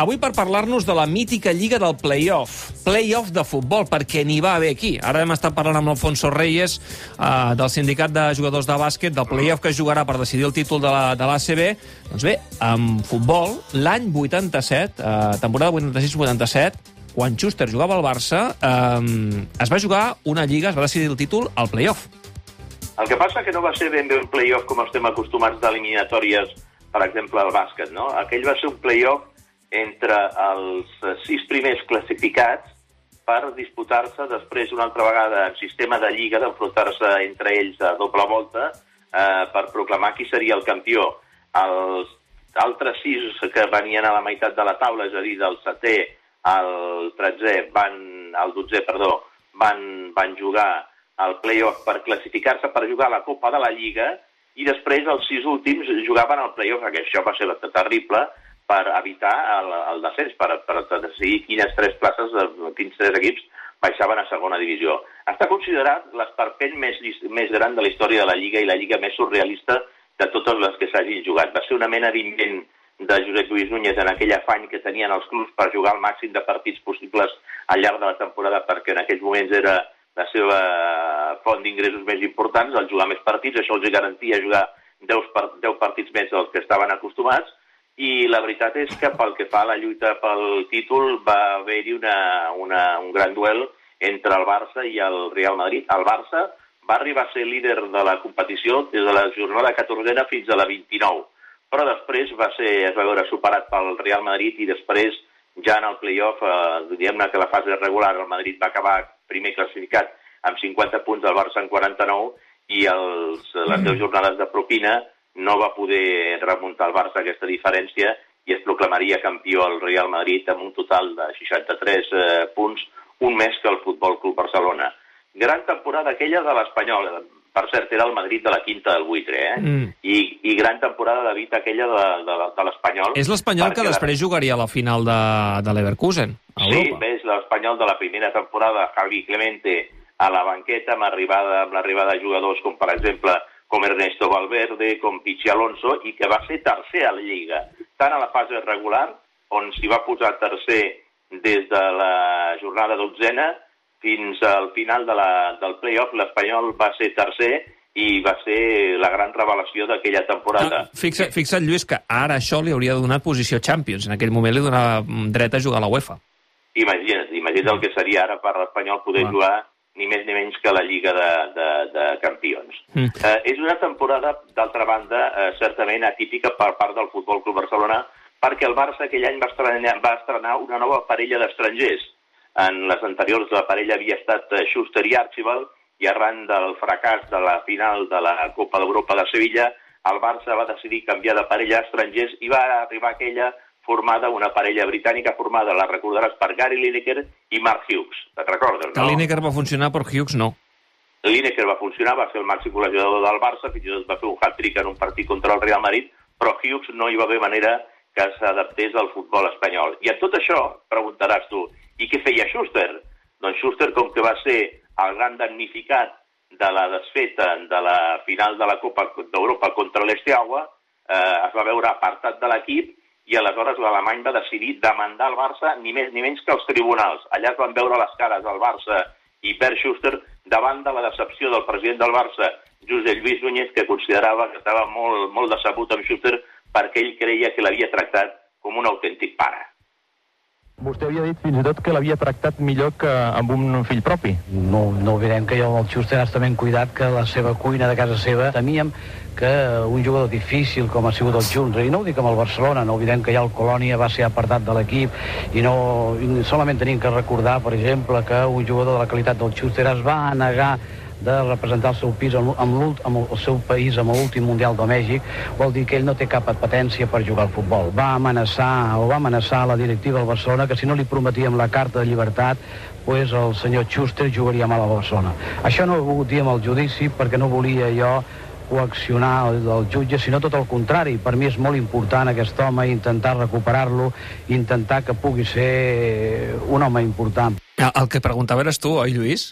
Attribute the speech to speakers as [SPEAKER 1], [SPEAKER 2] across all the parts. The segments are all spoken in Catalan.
[SPEAKER 1] avui per parlar-nos de la mítica lliga del play-off. Play-off de futbol, perquè n'hi va haver aquí. Ara hem estat parlant amb l'Alfonso Reyes eh, del sindicat de jugadors de bàsquet, del play-off que jugarà per decidir el títol de l'ACB. La, doncs bé, amb futbol, l'any 87, eh, temporada 86-87, quan Schuster jugava al Barça, eh, es va jugar una lliga, es va decidir el títol al play-off.
[SPEAKER 2] El que passa que no va ser ben bé un play-off com estem acostumats d'eliminatòries, per exemple, al bàsquet, no? Aquell va ser un play-off entre els sis primers classificats per disputar-se després una altra vegada en sistema de lliga, d'enfrontar-se entre ells a doble volta eh, per proclamar qui seria el campió. Els altres sis que venien a la meitat de la taula, és a dir, del setè al 13 van, al 12, perdó, van, van jugar al play-off per classificar-se per jugar a la Copa de la Lliga i després els sis últims jugaven al play-off, que això va ser terrible, per evitar el, el descens, per, per decidir quines tres places, quins tres equips baixaven a segona divisió. Està considerat l'esperpent més, més gran de la història de la Lliga i la Lliga més surrealista de totes les que s'hagin jugat. Va ser una mena d'invent de Josep Lluís Núñez en aquell afany que tenien els clubs per jugar el màxim de partits possibles al llarg de la temporada perquè en aquells moments era la seva font d'ingressos més importants, el jugar més partits, això els garantia jugar 10, 10 partits més dels que estaven acostumats, i la veritat és que pel que fa a la lluita pel títol va haver-hi una, una, un gran duel entre el Barça i el Real Madrid. El Barça va arribar a ser líder de la competició des de la jornada 14 fins a la 29, però després va ser, es va veure superat pel Real Madrid i després ja en el playoff, eh, diguem-ne que la fase regular el Madrid va acabar primer classificat amb 50 punts, el Barça en 49, i els, les 10 mm. jornades de propina no va poder remuntar el Barça aquesta diferència i es proclamaria campió el Real Madrid amb un total de 63 eh, punts, un més que el Futbol Club Barcelona. Gran temporada aquella de l'Espanyol, per cert, era el Madrid de la quinta del buitre, eh? Mm. I, I gran temporada de Vita aquella de, de, de l'Espanyol.
[SPEAKER 1] És l'Espanyol que després la... jugaria a la final de, de l'Everkusen, a Europa.
[SPEAKER 2] Sí, és l'Espanyol de la primera temporada, Javi Clemente a la banqueta amb l'arribada amb l'arribada de jugadors com, per exemple, com Ernesto Valverde, com Pichi Alonso, i que va ser tercer a la Lliga, tant a la fase regular, on s'hi va posar tercer des de la jornada dotzena fins al final de la, del play-off, l'Espanyol va ser tercer i va ser la gran revelació d'aquella temporada.
[SPEAKER 1] Ah, fixa, fixa't, Lluís, que ara això li hauria donat posició Champions. En aquell moment li donava dret a jugar a la UEFA.
[SPEAKER 2] Imagina't, imagina't el que seria ara per l'Espanyol poder ah. jugar ni més ni menys que la Lliga de, de, de Campions. Mm. Eh, és una temporada, d'altra banda, eh, certament atípica per part del Futbol Club Barcelona, perquè el Barça aquell any va estrenar, va estrenar una nova parella d'estrangers. En les anteriors la parella havia estat eh, Schuster i Archibald, i arran del fracàs de la final de la Copa d'Europa de Sevilla, el Barça va decidir canviar de parella d'estrangers i va arribar aquella formada una parella britànica formada, la recordaràs, per Gary Lineker i Mark Hughes. Te'n recordes, no?
[SPEAKER 1] Lineker va funcionar, però Hughes no.
[SPEAKER 2] Lineker va funcionar, va ser el màxim col·legiador del Barça, fins i tot va fer un hat-trick en un partit contra el Real Madrid, però Hughes no hi va haver manera que s'adaptés al futbol espanyol. I en tot això, preguntaràs tu, i què feia Schuster? Doncs Schuster, com que va ser el gran damnificat de la desfeta de la final de la Copa d'Europa contra l'Esteagua, eh, es va veure apartat de l'equip i aleshores l'alemany va decidir demandar el Barça ni més ni menys que els tribunals. Allà es van veure les cares del Barça i Per Schuster davant de la decepció del president del Barça, Josep Lluís Núñez, que considerava que estava molt, molt decebut amb Schuster perquè ell creia que l'havia tractat com un autèntic pare.
[SPEAKER 3] Vostè havia dit fins i tot que l'havia tractat millor que amb un fill propi.
[SPEAKER 4] No, no oblidem que el Xuster està ben cuidat que la seva cuina de casa seva temíem que un jugador difícil com ha sigut el Junts, i no ho dic amb el Barcelona, no oblidem que ja el Colònia va ser apartat de l'equip i no i solament tenim que recordar, per exemple, que un jugador de la qualitat del Xuster es va negar de representar el seu pis amb, amb, amb el seu país amb l'últim Mundial de Mèxic, vol dir que ell no té cap apetència per jugar al futbol. Va amenaçar, o va amenaçar la directiva del Barcelona que si no li prometíem la carta de llibertat, pues el senyor Schuster jugaria mal a Barcelona. Això no ho he volgut dir amb el judici perquè no volia jo coaccionar el, el jutge, sinó tot el contrari. Per mi és molt important aquest home, intentar recuperar-lo, intentar que pugui ser un home important.
[SPEAKER 1] El que preguntava eres tu, oi, Lluís?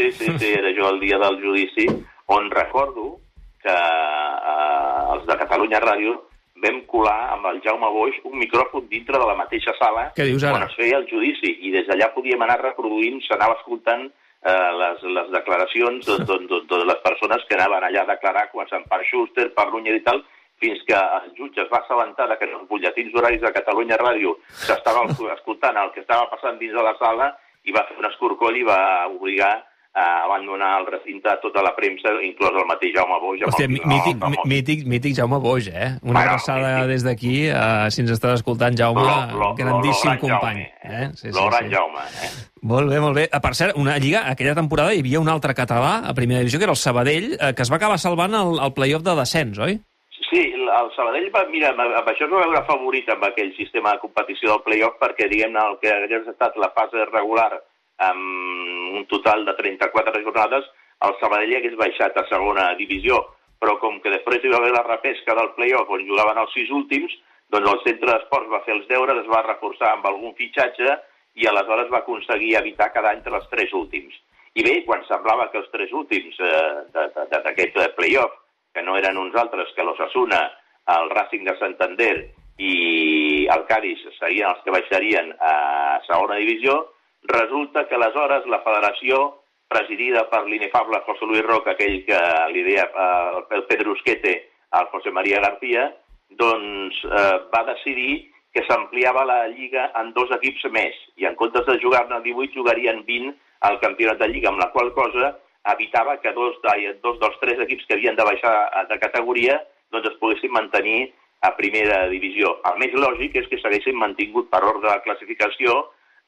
[SPEAKER 2] Sí, sí, sí, era jo el dia del judici on recordo que eh, els de Catalunya Ràdio vam colar amb el Jaume Boix un micròfon dintre de la mateixa sala
[SPEAKER 1] Què dius ara?
[SPEAKER 2] on es feia el judici, i des d'allà podíem anar reproduint, s'anava escoltant eh, les, les declaracions de, de, de, de les persones que anaven allà a declarar, començant per Schuster, per Núñez i tal, fins que el jutge es va assabentar que en els butlletins horaris de Catalunya Ràdio s'estava escoltant el que estava passant dins de la sala i va fer un escorcoll i va obligar a abandonar el recinte a tota la premsa, inclòs el mateix Jaume Boix.
[SPEAKER 1] Hòstia,
[SPEAKER 2] el-
[SPEAKER 1] mí- mític,
[SPEAKER 2] amb el-
[SPEAKER 1] mític, mític Jaume Boix, eh? Una
[SPEAKER 2] Bueno,
[SPEAKER 1] abraçada
[SPEAKER 2] mític.
[SPEAKER 1] des d'aquí, eh, si ens estàs escoltant, Jaume,
[SPEAKER 2] Lo- lo- lo-
[SPEAKER 1] grandíssim
[SPEAKER 2] lo gran
[SPEAKER 1] company.
[SPEAKER 2] Jaume,
[SPEAKER 1] Eh? Sí,
[SPEAKER 2] Lo
[SPEAKER 1] sí,
[SPEAKER 2] gran
[SPEAKER 1] sí.
[SPEAKER 2] Jaume, eh?
[SPEAKER 1] Molt bé, molt bé. Ah, Per cert, una lliga, aquella temporada hi havia un altre català a primera divisió, que era el Sabadell, eh, que es va acabar salvant el, el play-off de descens, oi?
[SPEAKER 2] Sí, el el Sabadell va, mira, amb això es va veure favorit amb aquell sistema de competició del play-off perquè, diguem-ne, el que hagués estat la fase regular amb un total de 34 jornades, el Sabadell hagués baixat a segona divisió, però com que després hi va haver la repesca del play-off on jugaven els sis últims, doncs el centre d'esports va fer els deures, es va reforçar amb algun fitxatge i aleshores va aconseguir evitar quedar entre els tres últims. I bé, quan semblava que els tres últims eh, d'aquest play-off que no eren uns altres que l'Ossassuna, el Racing de Santander i el Cádiz serien els que baixarien a segona divisió, resulta que aleshores la federació, presidida per l'inefable José Luis Roca, aquell que li deia eh, el Pedrusquete al José María García, doncs eh, va decidir que s'ampliava la Lliga en dos equips més, i en comptes de jugar-ne 18 jugarien 20 al campionat de Lliga, amb la qual cosa evitava que dos, de, dos dels tres equips que havien de baixar de categoria doncs es poguessin mantenir a primera divisió. El més lògic és que s'haguessin mantingut per ordre de classificació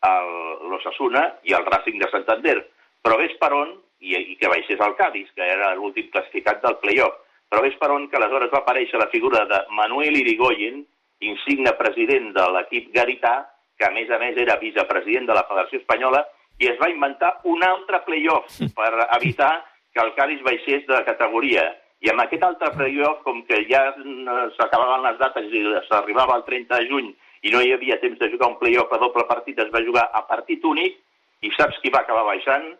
[SPEAKER 2] el- l'Ossassuna i el Racing de Santander. Però ves per on, i, i que baixés el Cádiz, que era l'últim classificat del play-off, però ves per on que aleshores va aparèixer la figura de Manuel Irigoyen, insigne president de l'equip garità, que a més a més era vicepresident de la Federació Espanyola, i es va inventar un altre play-off per evitar que el Cádiz baixés de categoria. I amb aquest altre play-off, com que ja s'acabaven les dates i s'arribava al 30 de juny i no hi havia temps de jugar un play-off a doble partit, es va jugar a partit únic, i saps qui va acabar baixant?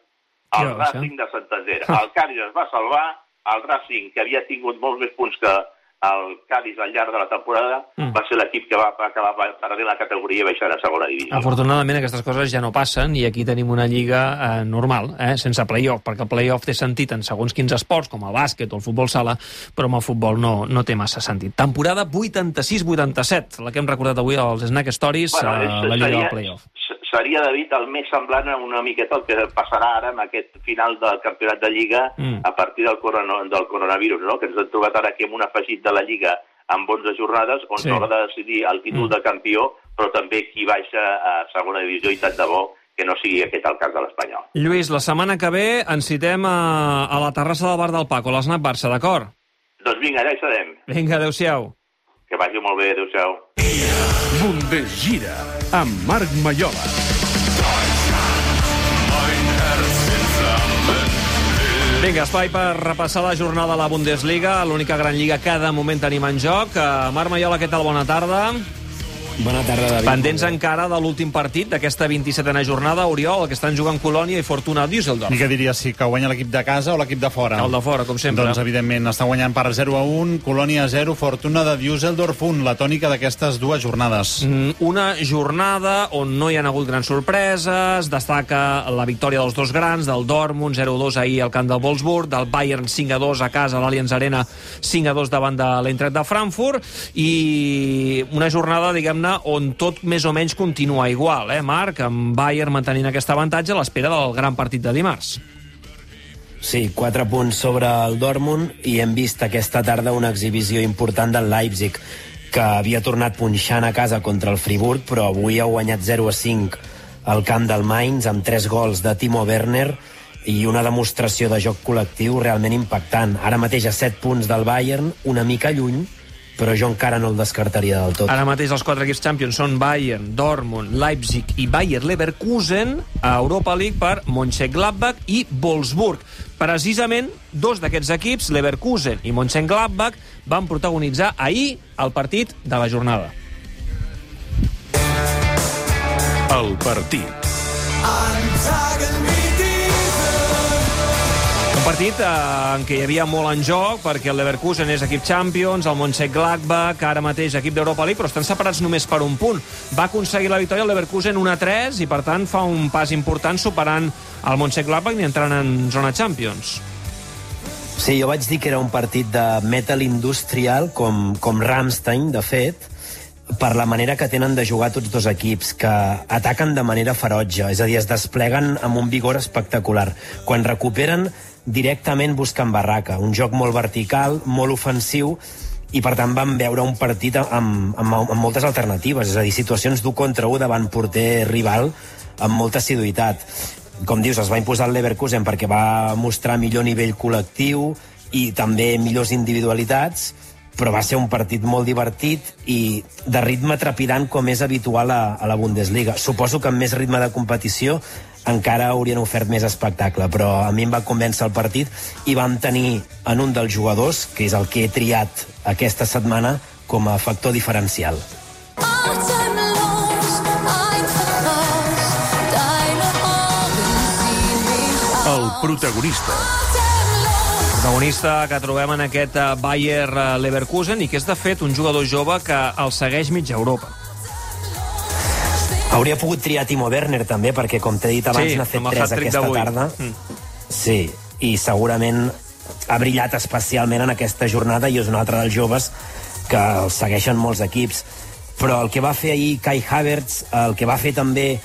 [SPEAKER 2] El? Racing de Santander. El Cádiz es va salvar, el Racing, que havia tingut molts més punts que el Cádiz al llarg de la temporada,
[SPEAKER 1] Mm.
[SPEAKER 2] va ser l'equip que va acabar perdent la categoria i baixar a segona divisió.
[SPEAKER 1] Afortunadament aquestes coses ja no passen i aquí tenim una lliga eh, normal, eh, sense play-off, perquè el play-off té sentit en segons quins esports, com el bàsquet o el futbol sala, però amb el futbol no, no té massa sentit. Temporada 86-87, la que hem recordat avui als Snack Stories,
[SPEAKER 2] Bueno,
[SPEAKER 1] eh,
[SPEAKER 2] és-
[SPEAKER 1] la lliga
[SPEAKER 2] seria,
[SPEAKER 1] del play-off.
[SPEAKER 2] Seria, David, el més semblant a una miqueta el que passarà ara amb aquest final del campionat de Lliga
[SPEAKER 1] Mm.
[SPEAKER 2] a partir del, corona, del coronavirus, no? que ens hem trobat ara aquí amb un afegit de la Lliga amb 11 jornades on
[SPEAKER 1] Sí.
[SPEAKER 2] s'haurà de decidir el títol
[SPEAKER 1] Mm.
[SPEAKER 2] de campió, però també qui baixa a segona divisió i tant de bo que no sigui aquest el cas de l'Espanyol.
[SPEAKER 1] Lluís, la setmana que ve ens citem a, a la terrassa del bar del Paco, a l'Snac Barça, d'acord?
[SPEAKER 2] Doncs vinga, allà hi serem.
[SPEAKER 1] Vinga, adeu-siau.
[SPEAKER 2] Que vagi molt bé, adéu-siau.
[SPEAKER 5] Bundesgira, amb Marc Maiola.
[SPEAKER 1] Vinga, espai per repassar la jornada de la Bundesliga, l'única gran lliga que de moment tenim en joc. Uh, Marc Maiola, què tal? Bona tarda.
[SPEAKER 6] Bona tarda, David.
[SPEAKER 1] Pendents encara de l'últim partit d'aquesta 27a jornada, Oriol, que estan jugant Colònia i Fortuna Düsseldorf.
[SPEAKER 7] I què diries, si que guanya l'equip de casa o l'equip de fora?
[SPEAKER 1] El de fora, com sempre.
[SPEAKER 7] Doncs, evidentment, està guanyant per 0 a 1, Colònia 0, Fortuna de Düsseldorf 1, la tònica d'aquestes dues jornades.
[SPEAKER 1] Mm, Una jornada on no hi han hagut grans sorpreses, destaca la victòria dels dos grans, del Dortmund 0-2 ahir al camp del Wolfsburg, del Bayern 5-2 a casa a l'Allianz Arena 5-2 davant de l'Eintracht de Frankfurt, i una jornada, diguem-ne, on tot més o menys continua igual, eh, Marc? Amb Bayern mantenint aquest avantatge a l'espera del gran partit de dimarts.
[SPEAKER 6] Sí, 4 punts sobre el Dortmund i hem vist aquesta tarda una exhibició important del Leipzig que havia tornat punxant a casa contra el Friburg però avui ha guanyat 0 a 5 al camp del Mainz amb 3 gols de Timo Werner i una demostració de joc col·lectiu realment impactant. Ara mateix a 7 punts del Bayern, una mica lluny, però jo encara no el descartaria del tot.
[SPEAKER 1] Ara mateix els quatre equips champions són Bayern, Dortmund, Leipzig i Bayer Leverkusen a Europa League per Mönchengladbach i Wolfsburg. Precisament, dos d'aquests equips, Leverkusen i Mönchengladbach, van protagonitzar ahir el partit de la jornada.
[SPEAKER 5] El partit.
[SPEAKER 1] Un partit eh, en què hi havia molt en joc, perquè el Leverkusen és equip Champions, el Mönchengladbach, ara mateix equip d'Europa League, però estan separats només per un punt. Va aconseguir la victòria el Leverkusen 1-3 i, per tant, fa un pas important superant el Mönchengladbach i entrant en zona Champions.
[SPEAKER 6] Sí, jo vaig dir que era un partit de metal industrial, com, com Ramstein, de fet, per la manera que tenen de jugar tots dos equips, que ataquen de manera ferotge, és a dir, es despleguen amb un vigor espectacular. Quan recuperen, directament busquen barraca, un joc molt vertical, molt ofensiu, i per tant vam veure un partit amb, amb, amb moltes alternatives, és a dir, situacions d'un contra un davant porter rival amb molta assiduïtat. Com dius, es va imposar el Leverkusen perquè va mostrar millor nivell col·lectiu i també millors individualitats, però va ser un partit molt divertit i de ritme trepidant com és habitual a, a la Bundesliga. Suposo que amb més ritme de competició encara haurien ofert més espectacle, però a mi em va convèncer el partit i vam tenir en un dels jugadors, que és el que he triat aquesta setmana, com a factor diferencial.
[SPEAKER 5] El protagonista.
[SPEAKER 1] Protagonista que trobem en aquest eh, Bayer eh, Leverkusen i que és, de fet, un jugador jove que el segueix mitja Europa.
[SPEAKER 6] Hauria pogut triar Timo Werner també, perquè com t'he dit abans
[SPEAKER 1] Sí,
[SPEAKER 6] n'ha fet
[SPEAKER 1] amb el
[SPEAKER 6] tres
[SPEAKER 1] hat-trick
[SPEAKER 6] aquesta
[SPEAKER 1] d'avui.
[SPEAKER 6] tarda.
[SPEAKER 1] Mm.
[SPEAKER 6] Sí, i segurament ha brillat especialment en aquesta jornada i és un altre dels joves que el segueixen molts equips. Però el que va fer ahir Kai Havertz, el que va fer també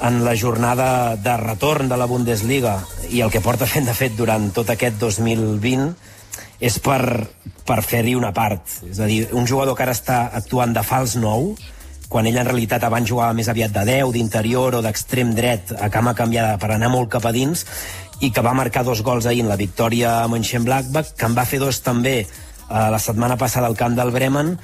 [SPEAKER 6] en la jornada de retorn de la Bundesliga i el que porta fent, de fet, durant tot aquest 2020 és per, per fer-hi una part. És a dir, un jugador que ara està actuant de fals nou, quan ell en realitat abans jugava més aviat de 10, d'interior o d'extrem dret, a cama canviada per anar molt cap a dins, i que va marcar dos gols ahir en la victòria a Mönchengladbach, que en va fer dos també eh, la setmana passada al camp del Bremen,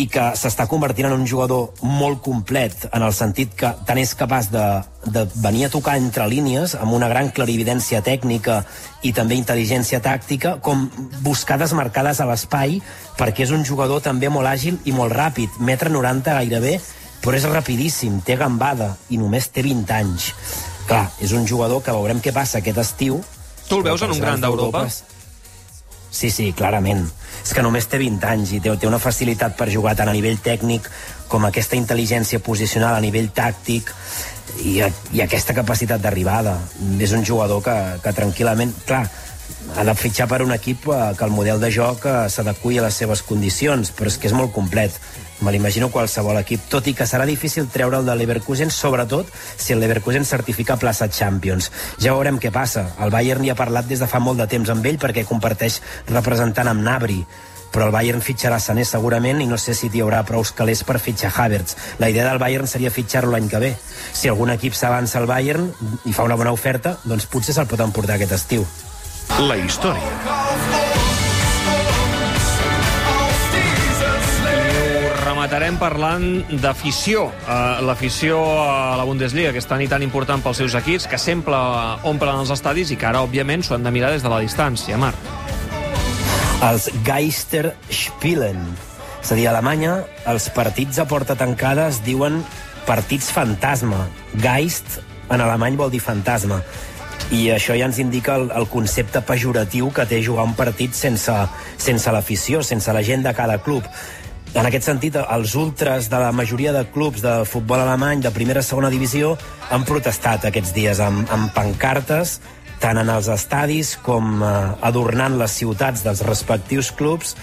[SPEAKER 6] i que s'està convertint en un jugador molt complet, en el sentit que tant és capaç de, de venir a tocar entre línies amb una gran clarividència tècnica i també intel·ligència tàctica, com buscar desmarcades a l'espai, perquè és un jugador també molt àgil i molt ràpid, metre 90 gairebé, però és rapidíssim, té gambada i només té 20 anys. Clar, és un jugador que veurem què passa aquest estiu.
[SPEAKER 1] Tu el veus en un gran d'Europa?
[SPEAKER 6] Sí, sí, clarament. És que només té 20 anys i té, una facilitat per jugar tant a nivell tècnic com aquesta intel·ligència posicional a nivell tàctic i, i aquesta capacitat d'arribada. És un jugador que, que tranquil·lament... Clar, ha de fitxar per un equip eh, que el model de joc eh, s'adequi a les seves condicions, però és que és molt complet. Me l'imagino qualsevol equip, tot i que serà difícil treure'l del Leverkusen, sobretot si el Leverkusen certifica plaça Champions. Ja veurem què passa. El Bayern hi ha parlat des de fa molt de temps amb ell perquè comparteix representant amb Nabri però el Bayern fitxarà Sané segurament i no sé si hi haurà prou calés per fitxar Havertz. La idea del Bayern seria fitxar-lo l'any que ve. Si algun equip s'avança al Bayern i fa una bona oferta, doncs potser se'l pot emportar aquest estiu.
[SPEAKER 5] La història.
[SPEAKER 1] Rematarem parlant d'afició. Uh, L'afició a la Bundesliga, que és tan i tan important pels seus equips, que sempre omplen els estadis i que ara, òbviament, s'ho han de mirar des de la distància, Marc.
[SPEAKER 6] Els Geisterspielen. És a dir, a Alemanya, els partits a porta tancada es diuen partits fantasma. Geist, en alemany, vol dir fantasma. I això ja ens indica el, el concepte pejoratiu que té jugar un partit sense, sense l'afició, sense la gent de cada club. En aquest sentit, els ultras de la majoria de clubs de futbol alemany de primera i segona divisió han protestat aquests dies amb, amb pancartes tant en els estadis com eh, adornant les ciutats dels respectius clubs,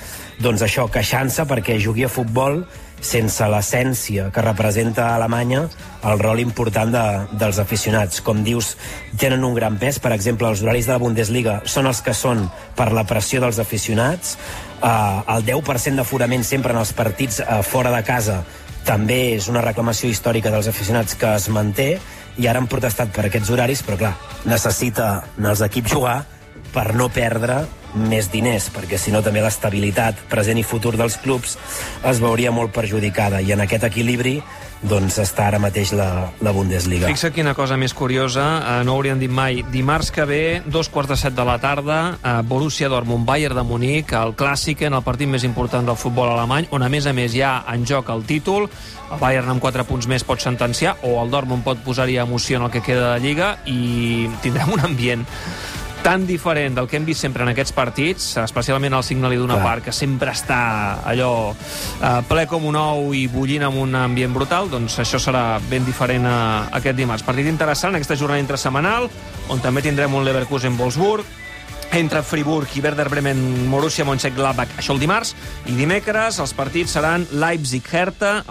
[SPEAKER 6] doncs això, queixant-se perquè jugui a futbol sense l'essència que representa a Alemanya el rol important de, dels aficionats. Com dius, tenen un gran pes. Per exemple, els horaris de la Bundesliga són els que són per la pressió dels aficionats. Uh, el 10% d'aforament sempre en els partits uh, fora de casa també és una reclamació històrica dels aficionats que es manté i ara han protestat per aquests horaris, però clar, necessita els equips jugar per no perdre més diners, perquè si no també l'estabilitat present i futur dels clubs es veuria molt perjudicada i en aquest equilibri doncs està ara mateix la, la Bundesliga.
[SPEAKER 1] Fixa quina cosa més curiosa, eh, no ho hauríem dit mai. Dimarts que ve, dos quarts de set de la tarda, eh, Borussia Dortmund, Bayern de Munic, el clàssic en el partit més important del futbol alemany, on a més a més hi ha en joc el títol, el Bayern amb 4 punts més pot sentenciar, o el Dortmund pot posar-hi emoció en el que queda de Lliga, i tindrem un ambient tan diferent del que hem vist sempre en aquests partits, especialment el Signal Iduna
[SPEAKER 6] Clar.
[SPEAKER 1] Park, que sempre està allò eh, ple com un ou i bullint amb un ambient brutal, doncs això serà ben diferent a, aquest dimarts. Partit interessant, aquesta jornada intrasemanal, on també tindrem un Leverkusen-Wolfsburg, entre Friburg i Werder Bremen, Borussia Mönchengladbach, això el dimarts, i dimecres els partits seran Leipzig-Hertha,